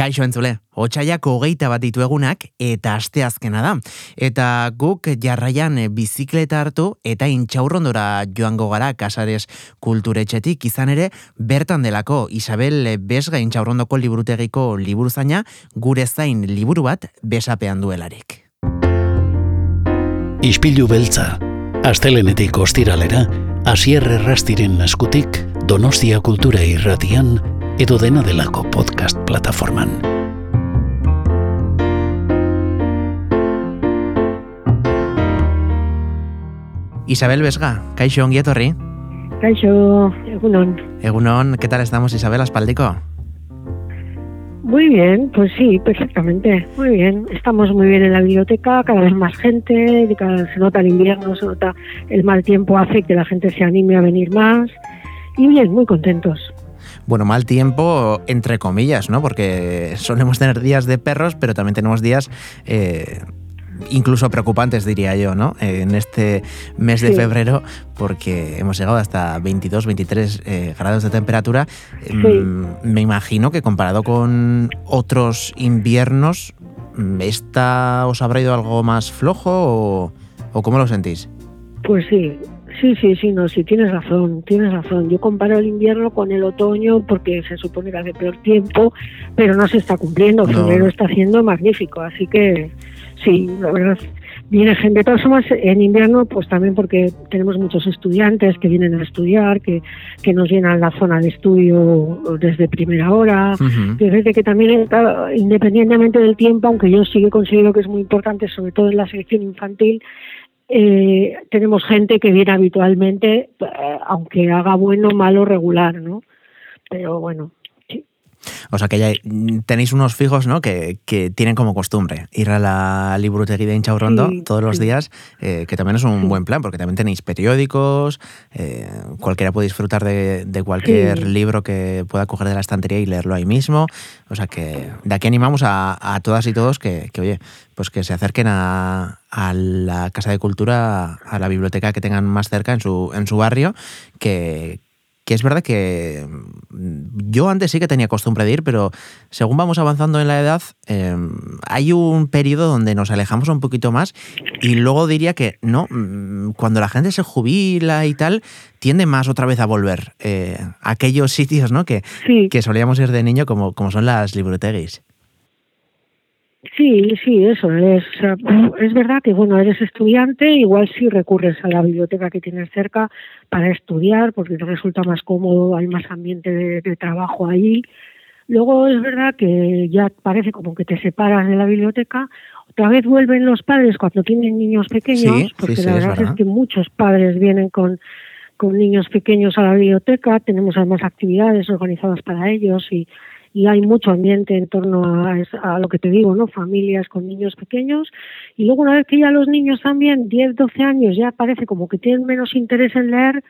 Kaixo entzule, otxaiako hogeita bat ditu egunak eta asteazkena da. Eta guk jarraian bizikleta hartu eta intxaurrondora joango gara kasares kulturetxetik izan ere bertan delako Isabel Besga intxaurrondoko liburutegiko liburuzaina gure zain liburu bat besapean duelarik. Ispilu beltza, astelenetik ostiralera, asierre rastiren naskutik, donostia kultura irratian, edo dena delako podcast plataforman. Isabel Vesga, kaixo ongi etorri? Kaixo, egunon. Egunon, ¿qué tal estamos Isabel Aspaldico? Muy bien, pues sí, perfectamente, muy bien. Estamos muy bien en la biblioteca, cada vez más gente, cada, se nota el invierno, se nota el mal tiempo, hace que la gente se anime a venir más. Y bien, muy contentos bueno, mal tiempo entre comillas, ¿no? Porque solemos tener días de perros, pero también tenemos días... Eh, incluso preocupantes, diría yo, ¿no? En este mes de febrero, porque hemos llegado hasta 22, 23 eh, grados de temperatura. Mm, me imagino que comparado con otros inviernos, ¿esta os habrá ido algo más flojo o, o cómo lo sentís? Pues sí, Sí, sí, sí, no, sí, tienes razón, tienes razón. Yo comparo el invierno con el otoño porque se supone que hace peor tiempo, pero no se está cumpliendo. Febrero está haciendo magnífico, así que sí, la verdad, viene gente. De todas formas, en invierno, pues también porque tenemos muchos estudiantes que vienen a estudiar, que, que nos llenan la zona de estudio desde primera hora. que que también, independientemente del tiempo, aunque yo sí que considero que es muy importante, sobre todo en la selección infantil, eh, tenemos gente que viene habitualmente, eh, aunque haga bueno, malo, regular, ¿no? Pero bueno, o sea que ya tenéis unos fijos, ¿no? Que, tienen como costumbre ir a la librutería de Inchaurrondo todos los días, eh, que también es un buen plan, porque también tenéis periódicos, eh, cualquiera puede disfrutar de, cualquier libro que pueda coger de la estantería y leerlo ahí mismo. O sea que de aquí animamos a, todas y todos que, oye, pues que se acerquen a, a, la Casa de Cultura, a la biblioteca que tengan más cerca en su, en su barrio, que, que es verdad que mm, yo antes sí que tenía costumbre de ir, pero según vamos avanzando en la edad, em, hay un periodo donde nos alejamos un poquito más y luego diría que no, mm, cuando la gente se jubila y tal, tiende más otra vez a volver eh, a aquellos sitios ¿no? que, que solíamos ir de niño como, como son las libroteguis. Sí, sí, eso es. es verdad que, bueno, eres estudiante, igual sí recurres a la biblioteca que tienes cerca para estudiar, porque te resulta más cómodo, hay más ambiente de, trabajo ahí. Luego es verdad que ya parece como que te separas de la biblioteca. Otra vez vuelven los padres cuando tienen niños pequeños, porque la verdad es, que muchos padres vienen con, con niños pequeños a la biblioteca. Tenemos además actividades organizadas para ellos y y hay mucho ambiente en torno a, lo que te digo, ¿no? Familias con niños pequeños y luego una vez que ya los niños también, 10, 12 años, ya parece como que tienen menos interés en leer,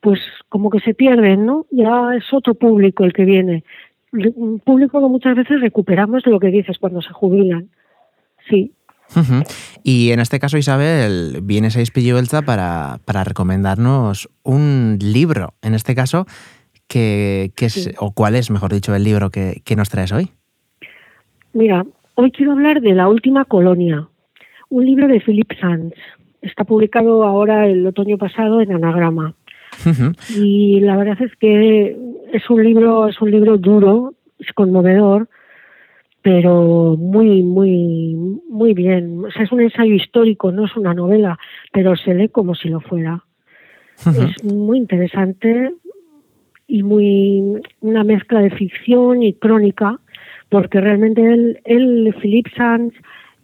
pues como que se pierden, ¿no? Ya es otro público el que viene. Un público que muchas veces recuperamos de lo que dices cuando se jubilan. Sí, Y en este caso, Isabel, viene a Ispillo para, para recomendarnos un libro. En este caso, ¿Qué, es, o cuál es, mejor dicho, el libro que, nos traes hoy? Mira, hoy quiero hablar de La Última Colonia, un libro de Philip Sands. Está publicado ahora el otoño pasado en Anagrama. Y la verdad es que es un libro, es un libro duro, es conmovedor, pero muy, muy, muy bien. O sea, es un ensayo histórico, no es una novela, pero se lee como si lo fuera. Es muy interesante, y muy una mezcla de ficción y crónica, porque realmente él, él Philip Sands,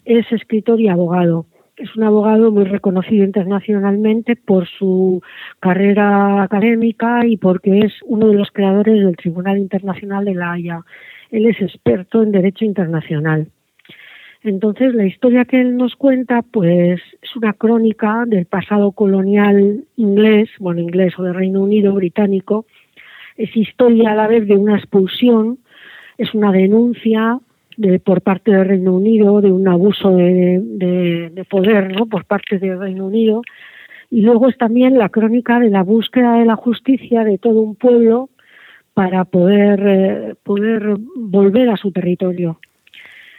es escritor y abogado. Es un abogado muy reconocido internacionalmente por su carrera académica y porque es uno de los creadores del Tribunal Internacional de la Haya. Él es experto en derecho internacional. Entonces, la historia que él nos cuenta, pues, es una crónica del pasado colonial inglés, bueno, inglés o de Reino Unido, británico, es historia a la vez de una expulsión, es una denuncia de, por parte del Reino Unido de un abuso de, de, poder ¿no? por parte del Reino Unido. Y luego es también la crónica de la búsqueda de la justicia de todo un pueblo para poder, eh, poder volver a su territorio.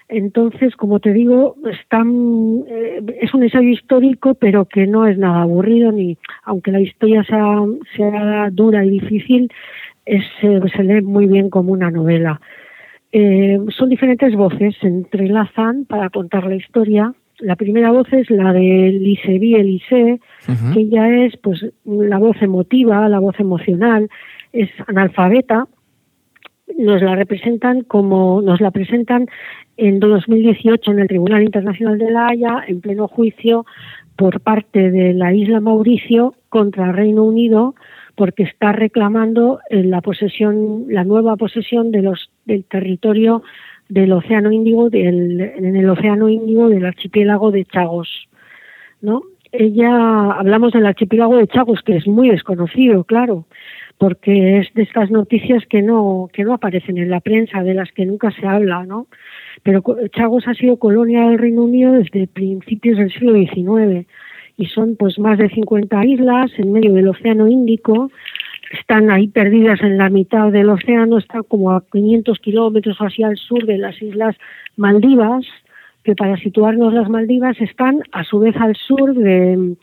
Entonces, como te digo, eh, es un ensayo histórico, pero que no es nada aburrido, ni aunque la historia sea, sea dura y difícil, es, se lee muy bien como una novela. Eh, son diferentes voces, se entrelazan para contar la historia. La primera voz es la de Lisevi Elise, que ella es pues la voz emotiva, la voz emocional, es analfabeta, nos la representan como nos la presentan en 2018 en el Tribunal Internacional de la Haya en pleno juicio por parte de la isla Mauricio contra Reino Unido porque está reclamando la posesión la nueva posesión de los del territorio del Océano Índigo del, en el Océano Índigo del archipiélago de Chagos, ¿no? Ella hablamos del archipiélago de Chagos que es muy desconocido, claro, porque es de estas noticias que no que no aparecen en la prensa, de las que nunca se habla, ¿no? Pero Chagos ha sido colonia del Reino Unido desde principios del siglo XIX y son pues más de 50 islas en medio del Océano Índico. Están ahí perdidas en la mitad del océano, están como a 500 kilómetros hacia el sur de las islas Maldivas, que para situarnos las Maldivas están a su vez al sur de,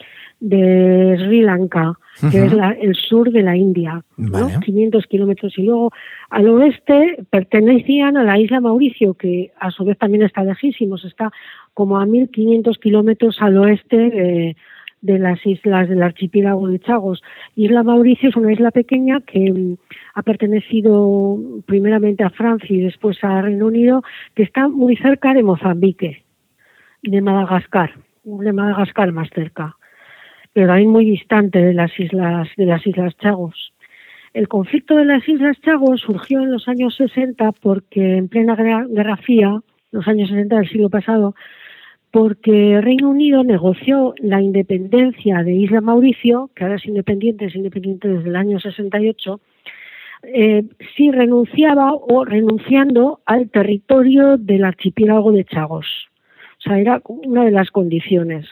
de Sri Lanka que es el sur de la India, 500 kilómetros. Y luego al oeste pertenecían a la isla Mauricio, que a su vez también está lejísimos, está como a 1.500 kilómetros al oeste de, de las islas del archipiélago de Chagos. Isla Mauricio es una isla pequeña que mm, ha pertenecido primeramente a Francia y después a Reino Unido, que está muy cerca de Mozambique, de Madagascar, de Madagascar más cerca pero también muy distante de las islas de las islas Chagos. El conflicto de las islas Chagos surgió en los años 60 porque en plena guerra fría, los años 60 del siglo pasado, porque Reino Unido negoció la independencia de Isla Mauricio, que ahora es independiente, es independiente desde el año 68, eh, si renunciaba o renunciando al territorio del archipiélago de Chagos. O sea, era una de las condiciones.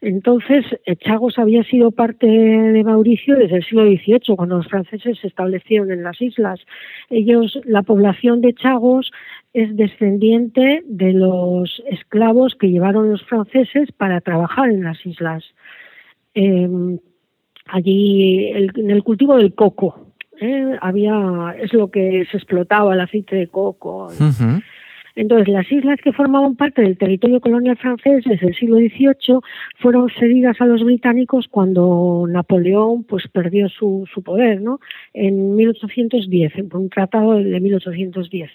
Entonces, Chagos había sido parte de Mauricio desde el siglo XVIII, cuando los franceses se establecieron en las islas. Ellos, la población de Chagos es descendiente de los esclavos que llevaron los franceses para trabajar en las islas. Em, allí, en el cultivo del coco, ¿eh? había, es lo que se explotaba, el aceite de coco. Entonces, las islas que formaban parte del territorio colonial francés desde el siglo XVIII fueron cedidas a los británicos cuando Napoleón pues perdió su, su poder, ¿no? En 1810, en un tratado de 1810.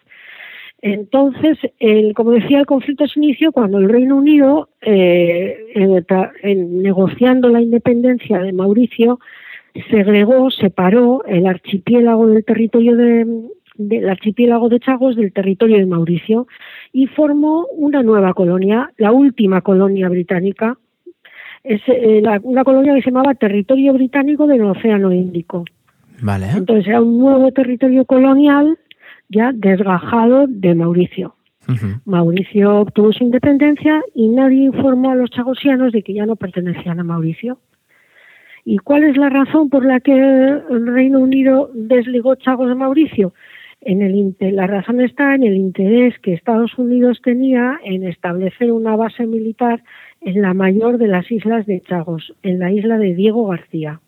Entonces, el, como decía, el conflicto se inició cuando el Reino Unido, eh, negociando la independencia de Mauricio, segregó, separó el archipiélago del territorio de, del archipiélago de Chagos del territorio de Mauricio y formó una nueva colonia, la última colonia británica, es eh, una colonia que se llamaba Territorio Británico del Océano Índico. Vale. Entonces era un nuevo territorio colonial ya desgajado de Mauricio. Mauricio obtuvo su independencia y nadie informó a los chagosianos de que ya no pertenecían a Mauricio. ¿Y cuál es la razón por la que el Reino Unido desligó Chagos de Mauricio? En el, la razón está en el interés que Estados Unidos tenía en establecer una base militar en la mayor de las islas de Chagos, en la isla de Diego García.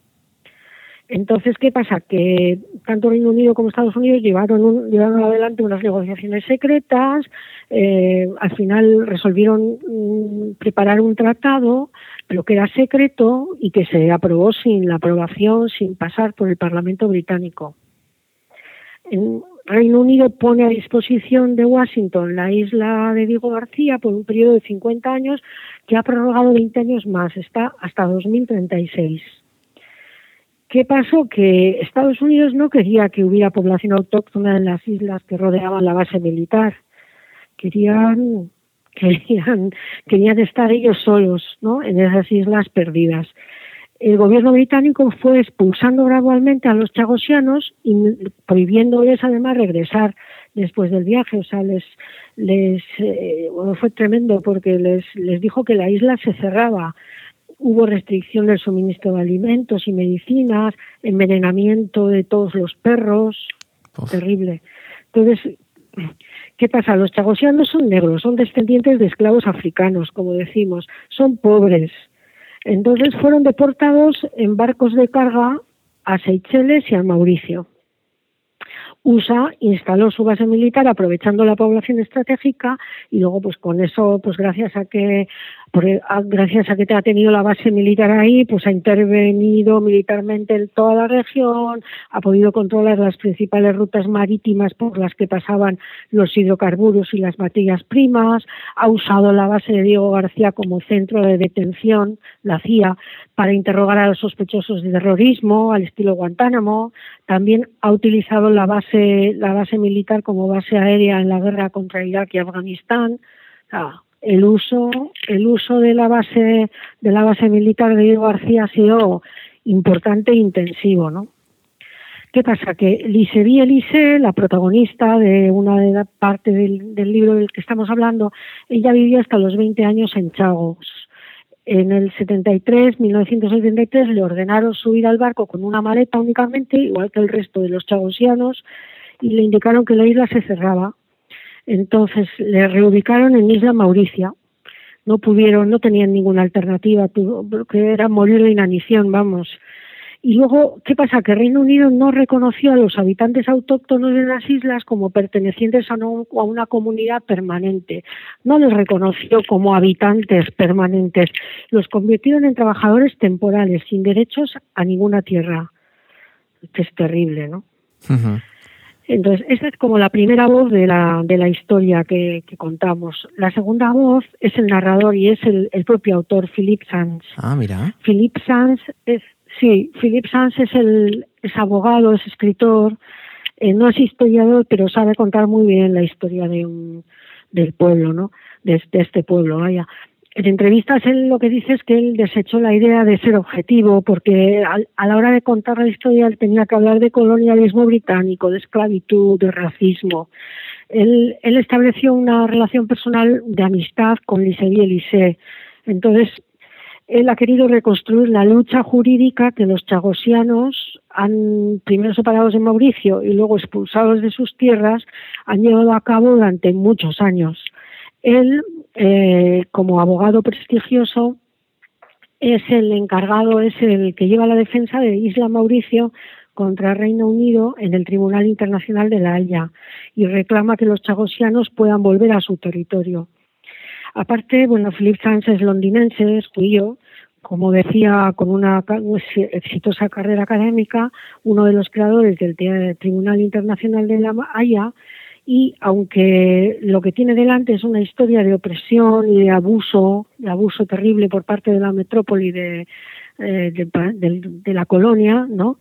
Entonces, ¿qué pasa? Que tanto Reino Unido como Estados Unidos llevaron, llevaron adelante unas negociaciones secretas, eh, al final resolvieron mm, preparar un tratado, pero que era secreto y que se aprobó sin la aprobación, sin pasar por el Parlamento británico. Reino Unido pone a disposición de Washington la isla de Diego García por un periodo de 50 años que ha prorrogado 20 años más, está hasta 2036. ¿Qué pasó? Que Estados Unidos no quería que hubiera población autóctona en las islas que rodeaban la base militar. Querían, querían, querían estar ellos solos, ¿no? En esas islas perdidas el gobierno británico fue expulsando gradualmente a los chagosianos y prohibiéndoles además regresar después del viaje. O sea, les, les eh, fue tremendo porque les, les dijo que la isla se cerraba. Hubo restricción del suministro de alimentos y medicinas, envenenamiento de todos los perros. terrible. Entonces, ¿qué pasa? Los chagosianos son negros, son descendientes de esclavos africanos, como decimos, son pobres. Entonces fueron deportados en barcos de carga a Seychelles y a Mauricio. USA instaló su base militar aprovechando la población estratégica y luego pues con eso pues gracias a que gracias a que ha tenido la base militar ahí pues ha intervenido militarmente en toda la región ha podido controlar las principales rutas marítimas por las que pasaban los hidrocarburos y las materias primas ha usado la base de Diego García como centro de detención la CIA para interrogar a los sospechosos de terrorismo al estilo Guantánamo también ha utilizado la base, la base militar como base aérea en la guerra contra Irak y Afganistán. El uso, el uso de la base, de la base militar de Diego García ha sido importante e intensivo, ¿no? ¿Qué pasa? Que Lise Elise, la protagonista de una de las partes del, del libro del que estamos hablando, ella vivió hasta los 20 años en Chagos, en el 73, 1973, le ordenaron subir al barco con una maleta únicamente, igual que el resto de los chagosianos, y le indicaron que la isla se cerraba. Entonces le reubicaron en Isla Mauricia. No pudieron, no tenían ninguna alternativa, que era morir de inanición, vamos. Y luego, ¿qué pasa? Que Reino Unido no reconoció a los habitantes autóctonos de las islas como pertenecientes a, una comunidad permanente. No les reconoció como habitantes permanentes. Los convirtieron en trabajadores temporales, sin derechos a ninguna tierra. Que es terrible, ¿no? Entonces, esta es como la primera voz de la, de la historia que, contamos. La segunda voz es el narrador y es el, el propio autor, Philip Sands. Ah, mira. Philip Sands es Sí, Philip Sanz es, el, es abogado, es escritor, eh, no es historiador, pero sabe contar muy bien la historia de un, del pueblo, ¿no? De, este pueblo, vaya. En entrevistas él lo que dice es que él desechó la idea de ser objetivo porque a, la hora de contar la historia él tenía que hablar de colonialismo británico, de esclavitud, de racismo. Él, él estableció una relación personal de amistad con Lise y Elise. Entonces, él ha querido reconstruir la lucha jurídica que los chagosianos han, primero separados de Mauricio y luego expulsados de sus tierras, han llevado a cabo durante muchos años. Él, eh, como abogado prestigioso, es el encargado, es el que lleva la defensa de Isla Mauricio contra Reino Unido en el Tribunal Internacional de la Haya y reclama que los chagosianos puedan volver a su territorio. Aparte, bueno, Philip Sanz es londinense, es judío, como decía, con una exitosa carrera académica, uno de los creadores del Tribunal Internacional de la Haya, y aunque lo que tiene delante es una historia de opresión y de abuso, de abuso terrible por parte de la metrópoli de, eh, de, la colonia, ¿no?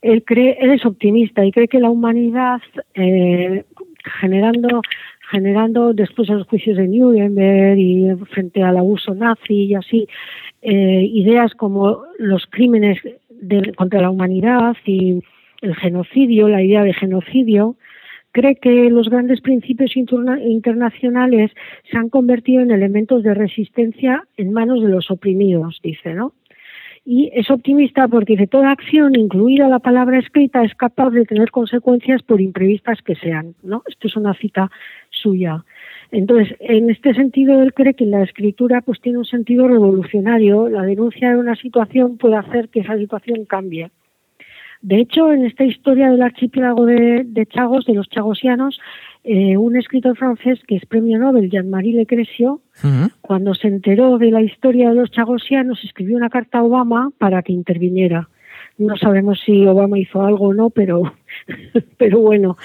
Él cree, él es optimista y cree que la humanidad, eh, generando generando después de los juicios de Nuremberg y frente al abuso nazi y así, eh, ideas como los crímenes contra la humanidad y el genocidio, la idea de genocidio, cree que los grandes principios internacionales se han convertido en elementos de resistencia en manos de los oprimidos, dice, ¿no? y es optimista porque de toda acción, incluida la palabra escrita, es capaz de tener consecuencias por imprevistas que sean. ¿no? Esto es una cita suya. Entonces, en este sentido, él cree que la escritura pues tiene un sentido revolucionario. La denuncia de una situación puede hacer que esa situación cambie. De hecho, en esta historia del archipiélago de, Chagos, de los chagosianos, eh, un escritor francés que es premio Nobel, Jean-Marie Le cuando se enteró de la historia de los chagosianos, escribió una carta a Obama para que interviniera. No sabemos si Obama hizo algo o no, pero, pero bueno,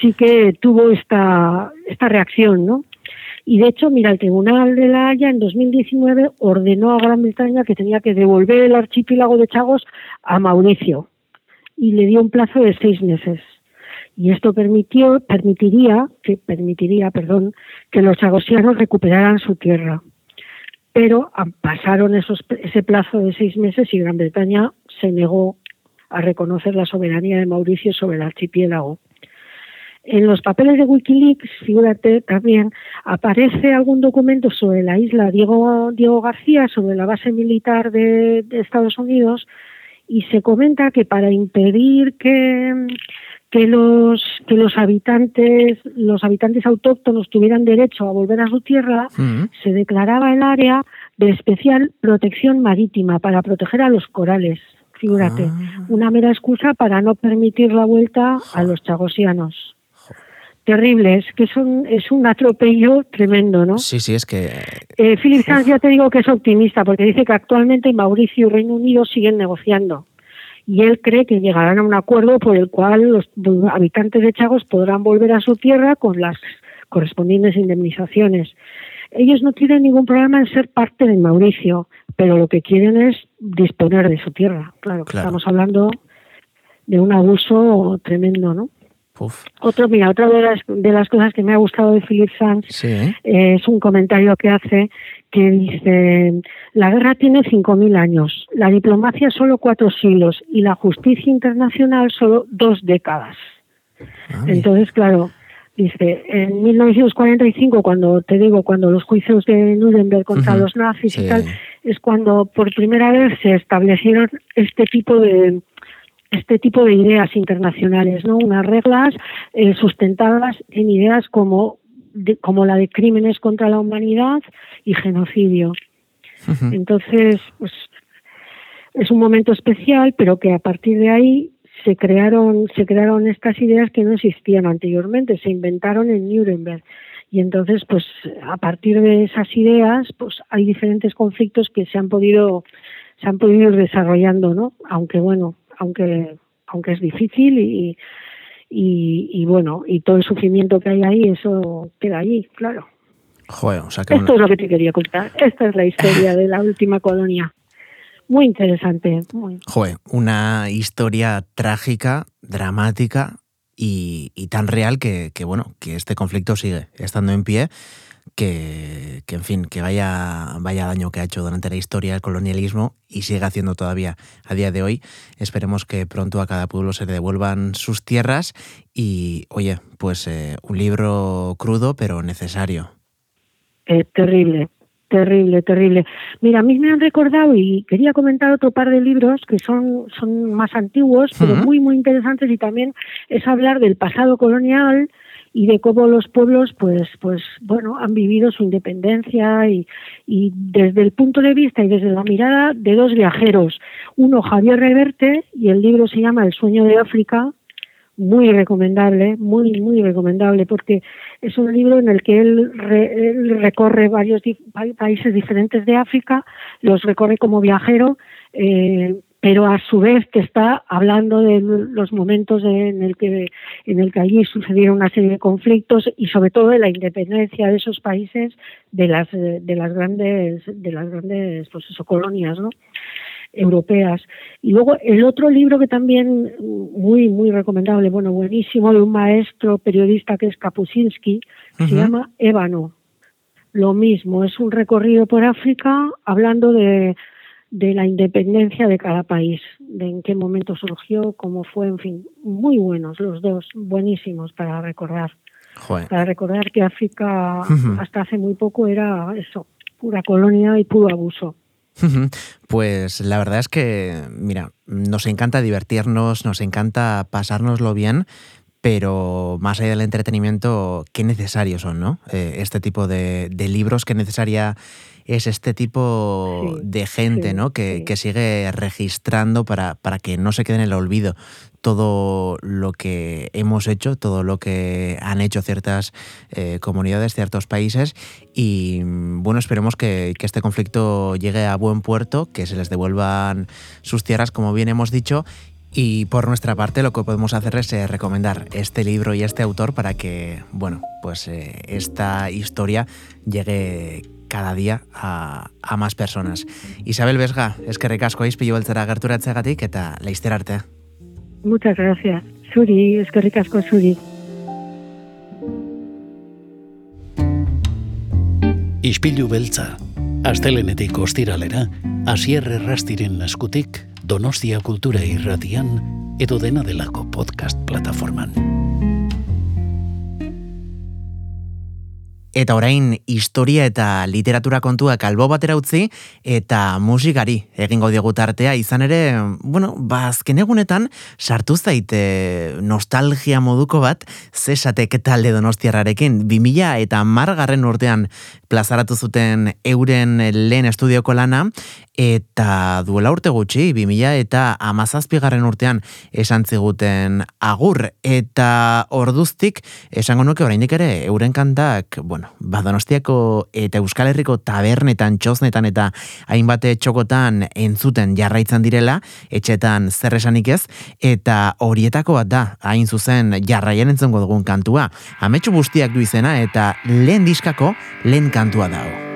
sí que tuvo esta, esta reacción, ¿no? Y de hecho, mira, el Tribunal de la Haya en 2019 ordenó a Gran Bretaña que tenía que devolver el archipiélago de Chagos a Mauricio y le dio un plazo de seis meses. Y esto permitió, permitiría, que permitiría, perdón, que los chagosianos recuperaran su tierra. Pero pasaron esos, ese plazo de seis meses y Gran Bretaña se negó a reconocer la soberanía de Mauricio sobre el archipiélago. En los papeles de Wikileaks, fíjate también, aparece algún documento sobre la isla Diego, Diego García, sobre la base militar de Estados Unidos, y se comenta que para impedir que, que los que los habitantes los habitantes autóctonos tuvieran derecho a volver a su tierra, mm. se declaraba el área de especial protección marítima para proteger a los corales. Figúrate, ah. una mera excusa para no permitir la vuelta a los chagosianos. Terrible, es que son, es un atropello tremendo, ¿no? Sí, sí, es que... Eh, Philip Sanz ya te digo que es optimista, porque dice que actualmente Mauricio y Reino Unido siguen negociando y él cree que llegarán a un acuerdo por el cual los habitantes de Chagos podrán volver a su tierra con las correspondientes indemnizaciones. Ellos no tienen ningún problema en ser parte de Mauricio, pero lo que quieren es disponer de su tierra. Claro, estamos hablando de un abuso tremendo, ¿no? Otro, mira, otra de las, de las cosas que me ha gustado de Philip Sanz eh, es un comentario que hace que dice, la guerra tiene 5.000 años, la diplomacia solo cuatro siglos y la justicia internacional solo dos décadas. Ah, Entonces, claro, dice, en 1945, cuando te digo, cuando los juicios de Nuremberg contra los nazis y tal, es cuando por primera vez se establecieron este tipo de este tipo de ideas internacionales, ¿no? Unas reglas eh, sustentadas en ideas como, como la de crímenes contra la humanidad y genocidio. Entonces, pues es un momento especial, pero que a partir de ahí se crearon, se crearon estas ideas que no existían anteriormente, se inventaron en Nuremberg. Y entonces, pues a partir de esas ideas, pues hay diferentes conflictos que se han podido, se han podido ir desarrollando, ¿no? Aunque bueno, aunque, aunque es difícil y, y, bueno, y todo el sufrimiento que hay ahí, eso queda allí, claro. Esto es lo que te quería contar. Esta es la historia de la última colonia. Muy interesante. Muy... Joder, una historia trágica, dramática y, y tan real que, que, bueno, que este conflicto sigue estando en pie que, en fin, que vaya, vaya daño que ha hecho durante la historia el colonialismo y sigue haciendo todavía a día de hoy. Esperemos que pronto a cada pueblo se le devuelvan sus tierras y, oye, pues eh, un libro crudo pero necesario. Eh, terrible, terrible, terrible. Mira, a mí me han recordado y quería comentar otro par de libros que son, son más antiguos, pero muy, muy interesantes y también es hablar del pasado colonial y de cómo los pueblos pues pues bueno han vivido su independencia y, y desde el punto de vista y desde la mirada de dos viajeros. Uno Javier Reverte y el libro se llama El sueño de África muy recomendable muy muy recomendable porque es un libro en el que él, recorre varios países diferentes de África los recorre como viajero eh, pero a su vez te está hablando de los momentos en el que en el que allí sucedieron una serie de conflictos y sobre todo de la independencia de esos países de las de las grandes de las grandes pues eso, colonias ¿no? europeas. Y luego el otro libro que también muy muy recomendable bueno buenísimo de un maestro periodista que es Kapuscinski se llama Ébano. Lo mismo es un recorrido por África hablando de de la independencia de cada país, de en qué momento surgió, cómo fue, en fin, muy buenos los dos, buenísimos para recordar. Para recordar que África hasta hace muy poco era eso, pura colonia y puro abuso. Pues la verdad es que, mira, nos encanta divertirnos, nos encanta pasárnoslo bien, pero más allá del entretenimiento, qué necesarios son, ¿no? Eh, este tipo de, de libros, qué necesaria es este tipo de gente ¿no? que, sigue registrando para, para que no se quede en el olvido todo lo que hemos hecho, todo lo que han hecho ciertas eh, comunidades, ciertos países y bueno, esperemos que, que, este conflicto llegue a buen puerto, que se les devuelvan sus tierras, como bien hemos dicho. Y por nuestra parte lo que podemos hacer es eh, recomendar este libro y este autor para que, bueno, pues eh, esta historia llegue cada día a, a más personas. Isabel Vesga, es que recasco izpilu beltzera gerturatzeagatik eta laizter arte. Muchas gracias. Zuri, es que recasco zuri. Ispilu beltza, astelenetik ostiralera, asierre rastiren eskutik, Donostia Kultura Irratian, edo dena delako podcast plataforman. Eta orain historia eta literatura kontuak albo batera utzi eta musikari egingo diogu tartea. Izan ere, bueno, ba azken egunetan sartu zaite nostalgia moduko bat zesatek talde donostiarrarekin. 2000 eta margarren urtean plazaratu zuten euren lehen estudioko lana eta duela urte gutxi, 2000 eta amazazpigarren urtean esan ziguten agur. Eta orduztik esango nuke oraindik ere euren kantak, bueno, badonostiako eta Euskal Herriko tabernetan, txosnetan eta hainbate txokotan entzuten jarraitzen direla, etxetan zer esanik ez, eta horietako bat da, hain zuzen jarraien entzongo dugun kantua. Ametsu guztiak du izena eta lehen diskako lehen kantua dago.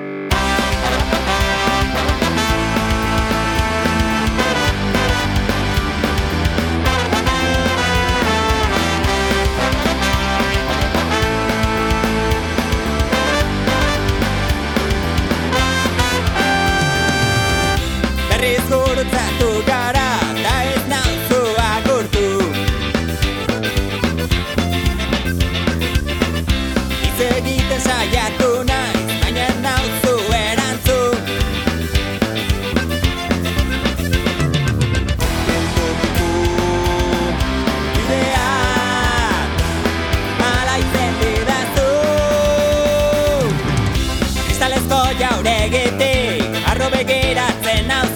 when I'm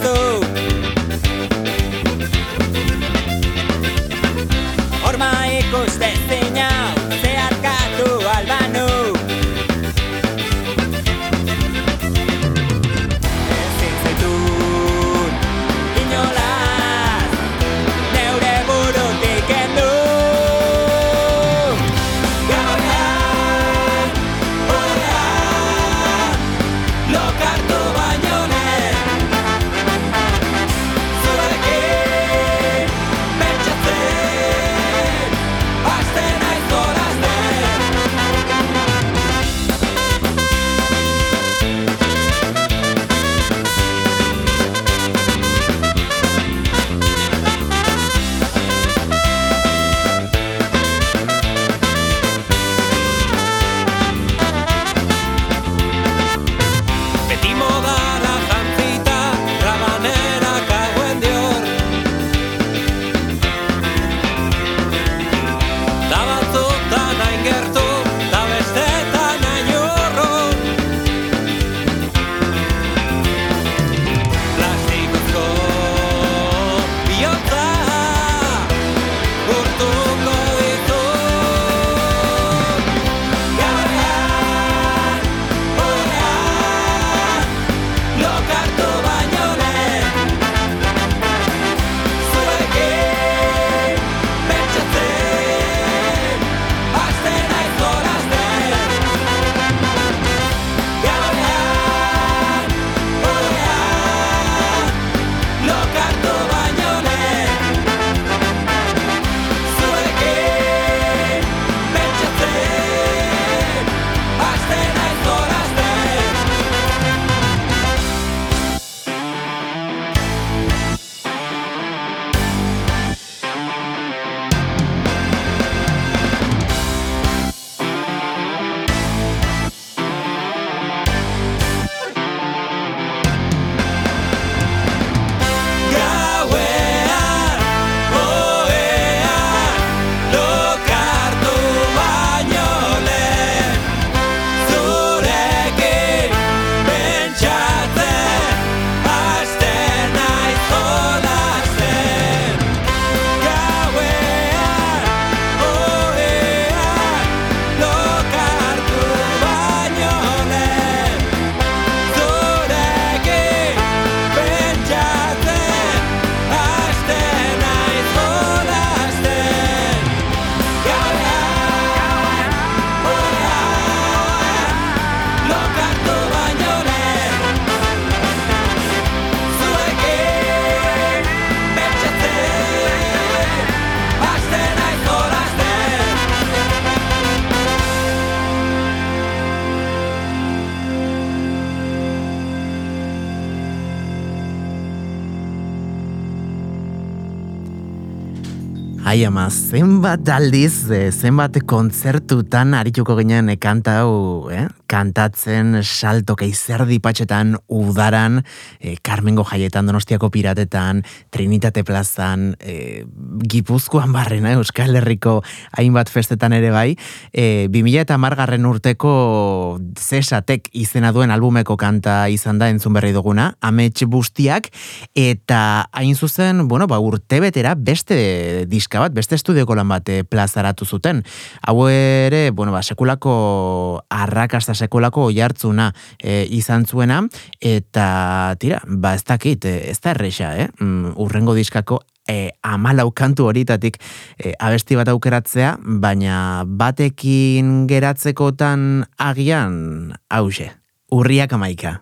Ai ama, zenbat aldiz, eh, zenbat kontzertutan arituko ginen kanta hau, eh? Kantatzen salto keizerdi patxetan udaran, e, Carmengo jaietan donostiako piratetan, Trinitate plazan, e, Gipuzkoan barrena Euskal Herriko hainbat festetan ere bai, e, 2000 eta margarren urteko zesatek izena duen albumeko kanta izan da entzun berri duguna, amets bustiak, eta hain zuzen, bueno, ba, urte betera beste diska bat, beste estudioko lan bat plazaratu zuten. Hau ere, bueno, ba, sekulako arrakasta sekulako oiartzuna e, izan zuena, eta tira, ba ez dakit, e, ez da erresa, eh? Mm, urrengo diskako e, amalau kantu horitatik e, abesti bat aukeratzea, baina batekin geratzekotan agian hause, urriak amaika.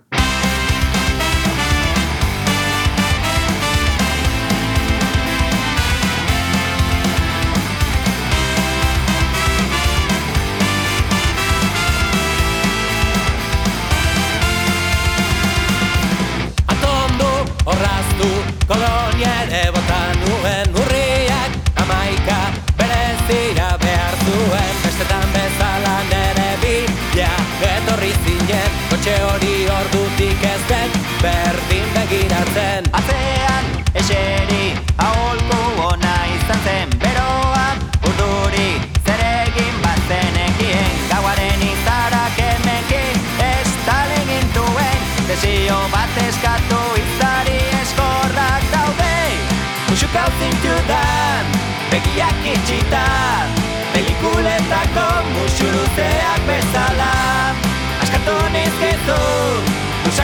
Kotxe hori ordutik ez den berdin begiratzen. Atzean eseri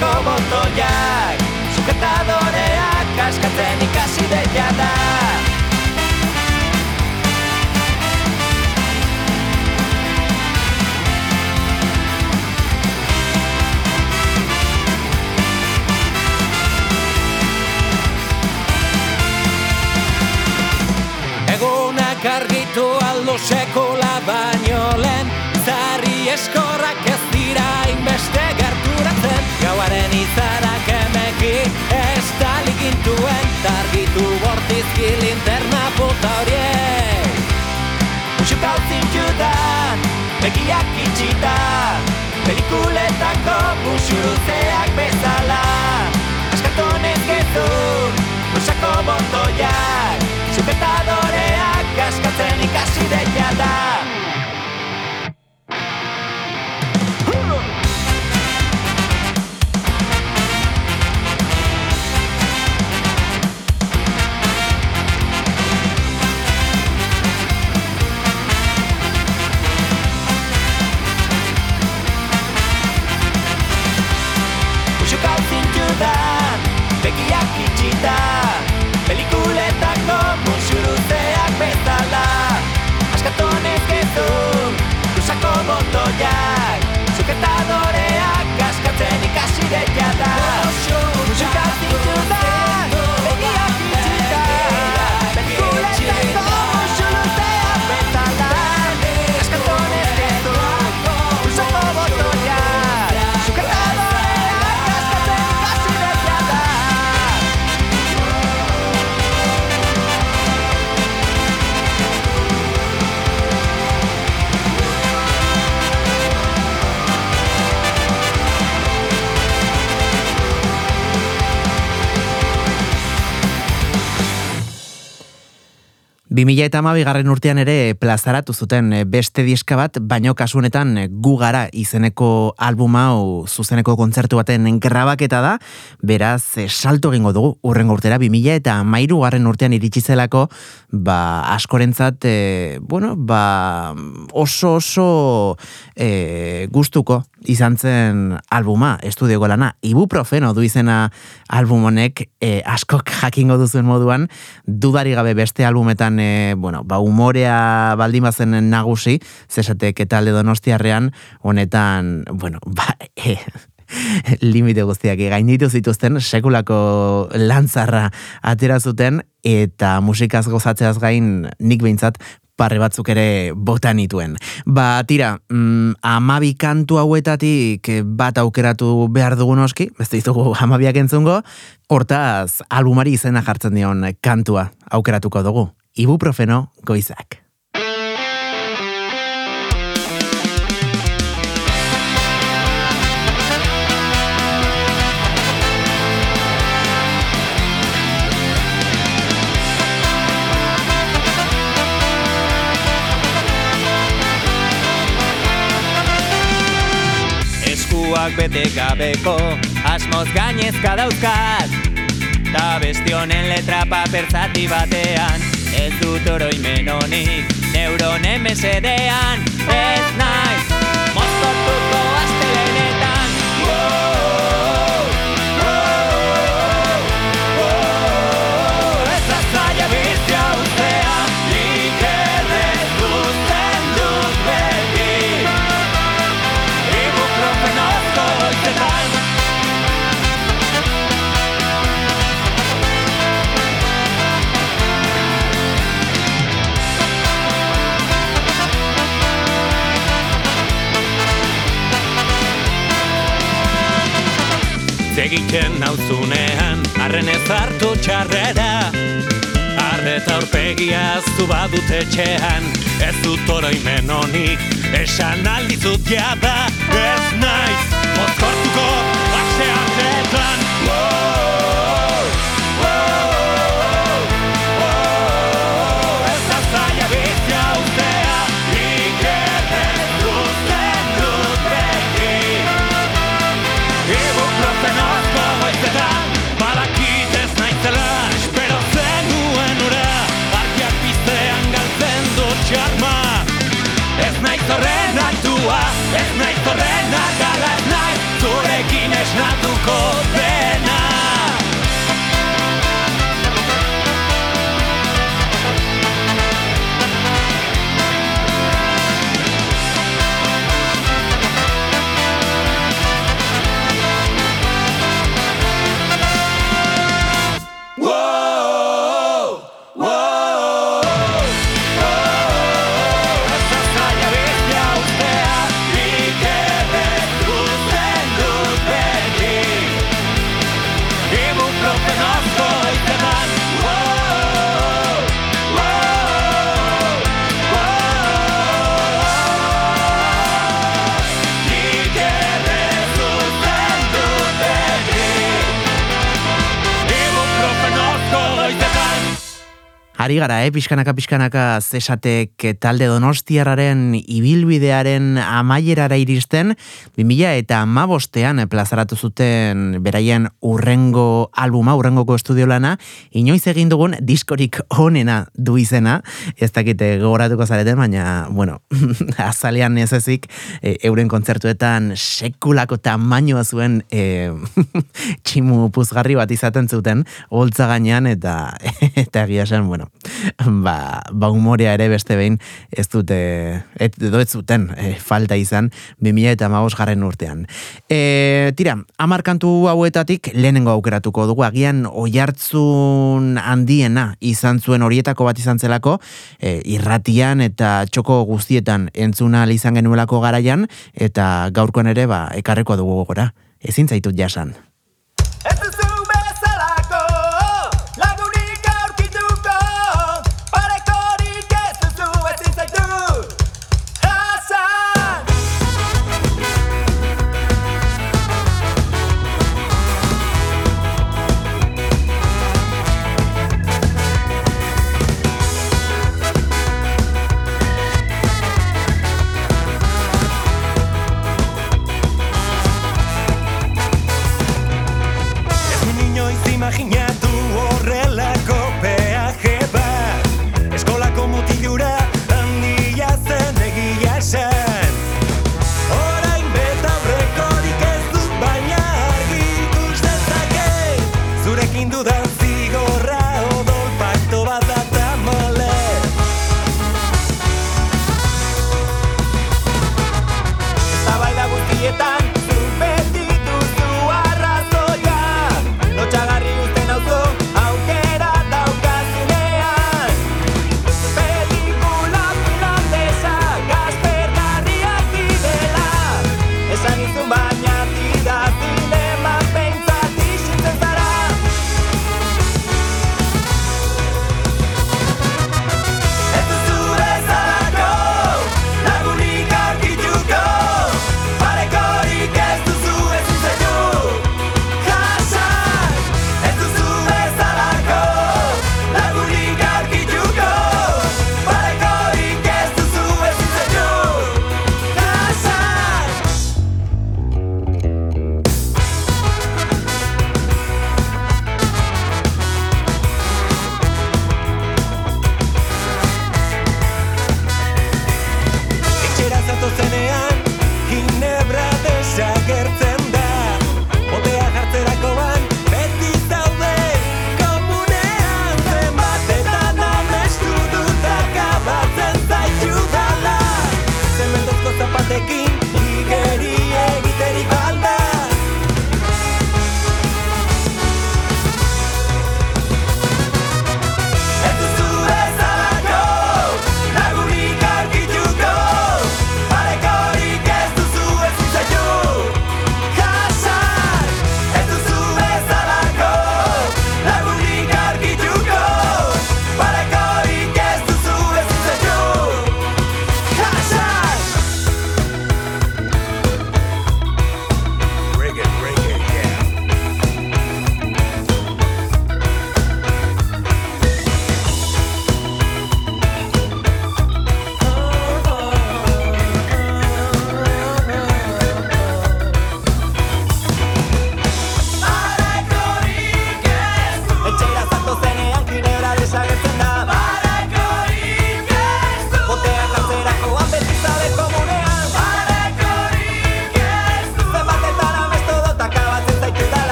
Kontrako botoiak Zukatadoreak Kaskatzen ikasi deia da. Egunak argitu aldo sekola bai zintudan, begiak itxita. Pelikuletako musuruzeak bezala Askatu nezkezun, musako botoiak Supetadoreak askatzen ikasi deia da Bimila eta garren urtean ere plazaratu zuten eh, beste diska bat, baino kasunetan eh, gu gara izeneko albuma hau zuzeneko kontzertu baten grabaketa da, beraz eh, salto egingo dugu urrengo urtera, bimila eta mairu garren urtean iritsi zelako, ba, askorentzat, bueno, ba, oso oso e, gustuko izan zen albuma, estudio lana, ibuprofeno du izena album honek e, askok jakingo duzuen moduan, dudari gabe beste albumetan e, bueno, ba, umorea baldimazen nagusi, zesatek eta alde donostiarrean, honetan, bueno, ba, e, limite guztiak gainditu zituzten sekulako lantzarra atera zuten eta musikaz gozatzeaz gain nik behintzat parre batzuk ere botanituen. Ba, tira, mm, amabi kantu hauetatik bat aukeratu behar dugun oski, ez ditugu amabiak entzungo, hortaz albumari izena jartzen dion kantua aukeratuko dugu ibuprofeno goizak. Eskuak bete gabeko asmoz gainezka dauzkat Ta beste honen letra paper zati batean dizut oroimen honi Neuronen mesedean ez nahi Egiten nauzunean, arren ez hartu txarrera. Arreta aurpegia zu badut etxean Ez dut oroimen honik, esan aldizut jada. Ez naiz, mozkortuko, ase hartetan Wow, Ari gara, eh, pixkanaka pixkanaka zesatek talde donostiarraren ibilbidearen amaierara iristen, 2000 eta amabostean plazaratu zuten beraien urrengo albuma, urrengoko estudio lana, inoiz egin dugun diskorik onena du izena, ez dakite gogoratuko zareten, baina, bueno, azalean ez ezik, e, euren kontzertuetan sekulako tamainoa zuen e, tximu puzgarri bat izaten zuten, holtza gainean, eta, eta egia esan, bueno, ba, ba humorea ere beste behin ez dute, et, edo ez zuten e, falta izan 2000 eta garren urtean. E, tira, amarkantu hauetatik lehenengo aukeratuko dugu, agian oihartzun handiena izan zuen horietako bat izan zelako, e, irratian eta txoko guztietan entzuna izan genuelako garaian, eta gaurkoan ere ba, ekarreko dugu gora. Ezin zaitut jasan.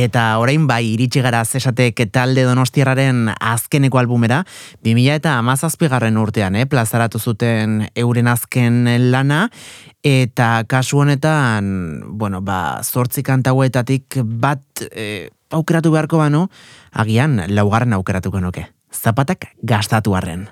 Eta orain bai iritsi gara zesatek talde donostiarraren azkeneko albumera, 2000 eta amazazpigarren urtean, eh, plazaratu zuten euren azken lana, eta kasu honetan, bueno, ba, zortzi kantauetatik bat eh, aukeratu beharko bano, agian laugarren aukeratuko nuke. Zapatak gastatu arren.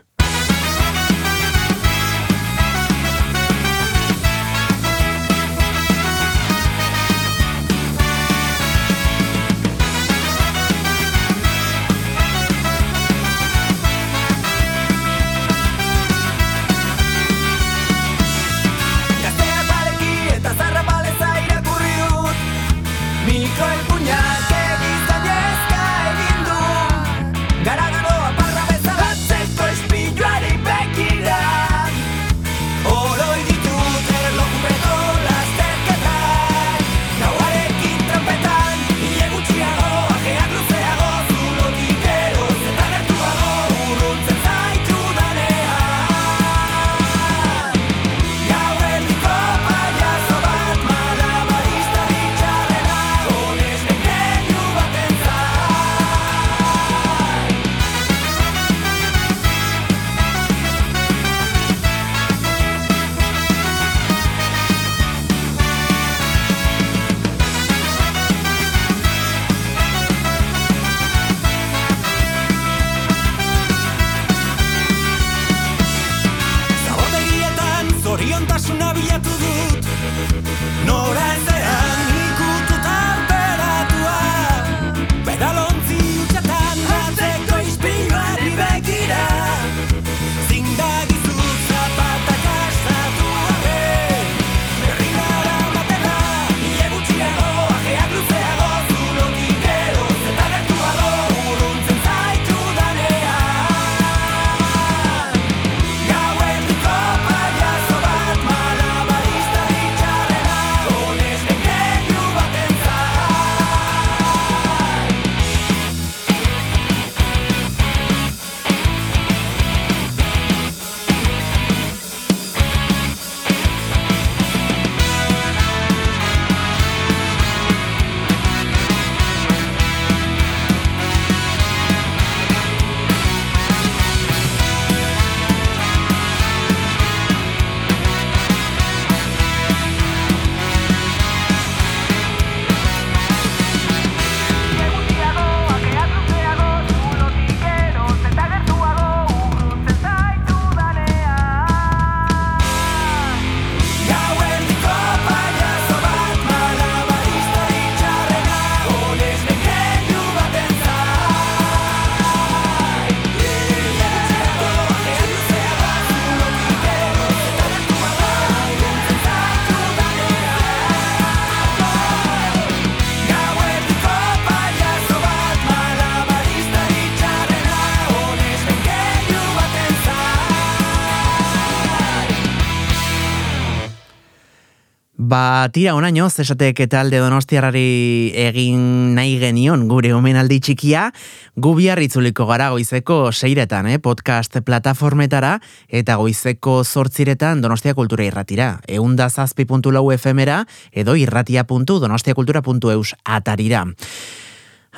Tira onaino, zesatek eta alde donostiarrari egin nahi genion gure omenaldi txikia, gu itzuliko gara goizeko seiretan, eh? podcast plataformetara, eta goizeko zortziretan donostia kultura irratira. Eunda zazpi puntu lau efemera, edo irratia puntu donostiakultura.eus atarira.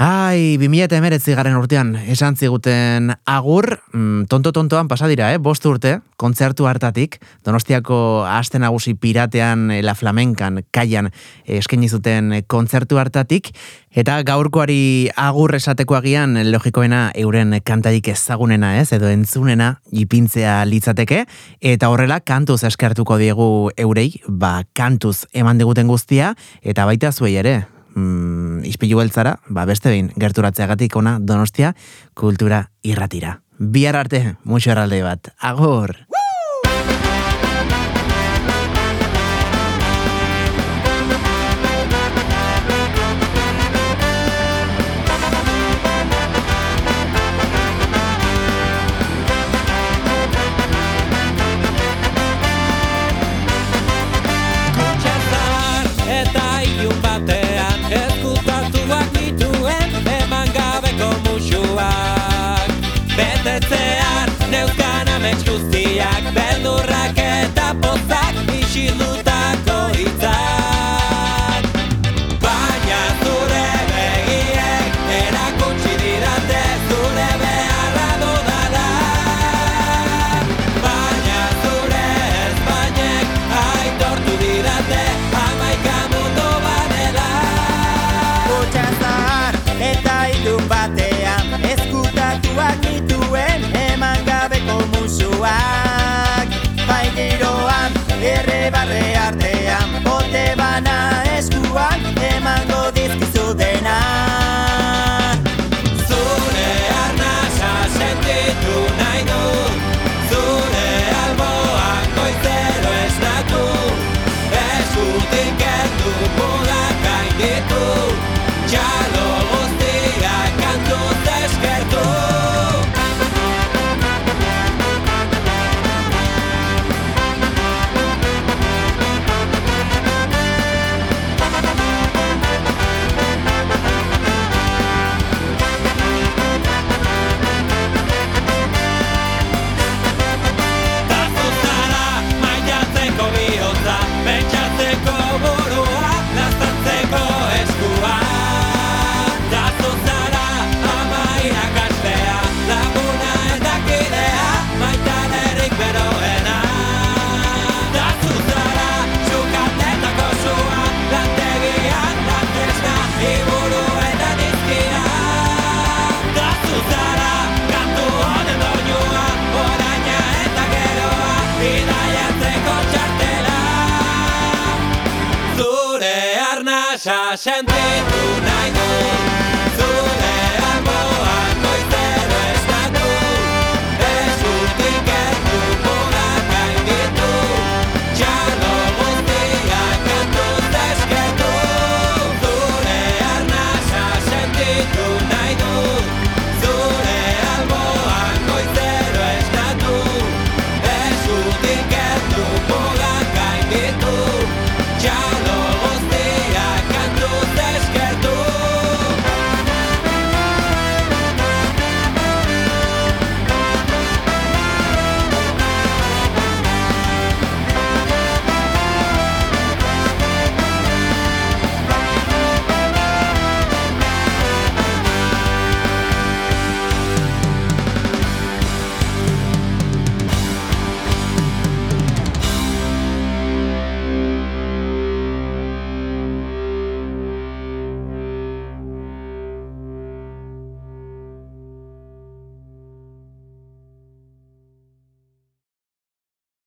Ai, 2000 eta emeretzi garen urtean, esan ziguten agur, mm, tonto-tontoan pasadira, eh? bost urte, kontzertu hartatik, donostiako aste nagusi piratean, eh, la flamenkan, kaian, eh, eskaini zuten kontzertu hartatik, eta gaurkoari agur esateko agian, logikoena euren kantarik ezagunena ez, edo entzunena, ipintzea litzateke, eta horrela kantuz eskertuko diegu eurei, ba kantuz eman diguten guztia, eta baita zuei ere, mm, izpilu beltzara, ba beste behin gerturatzeagatik ona donostia kultura irratira. Bihar arte, muixo erralde bat. Agor! la gente.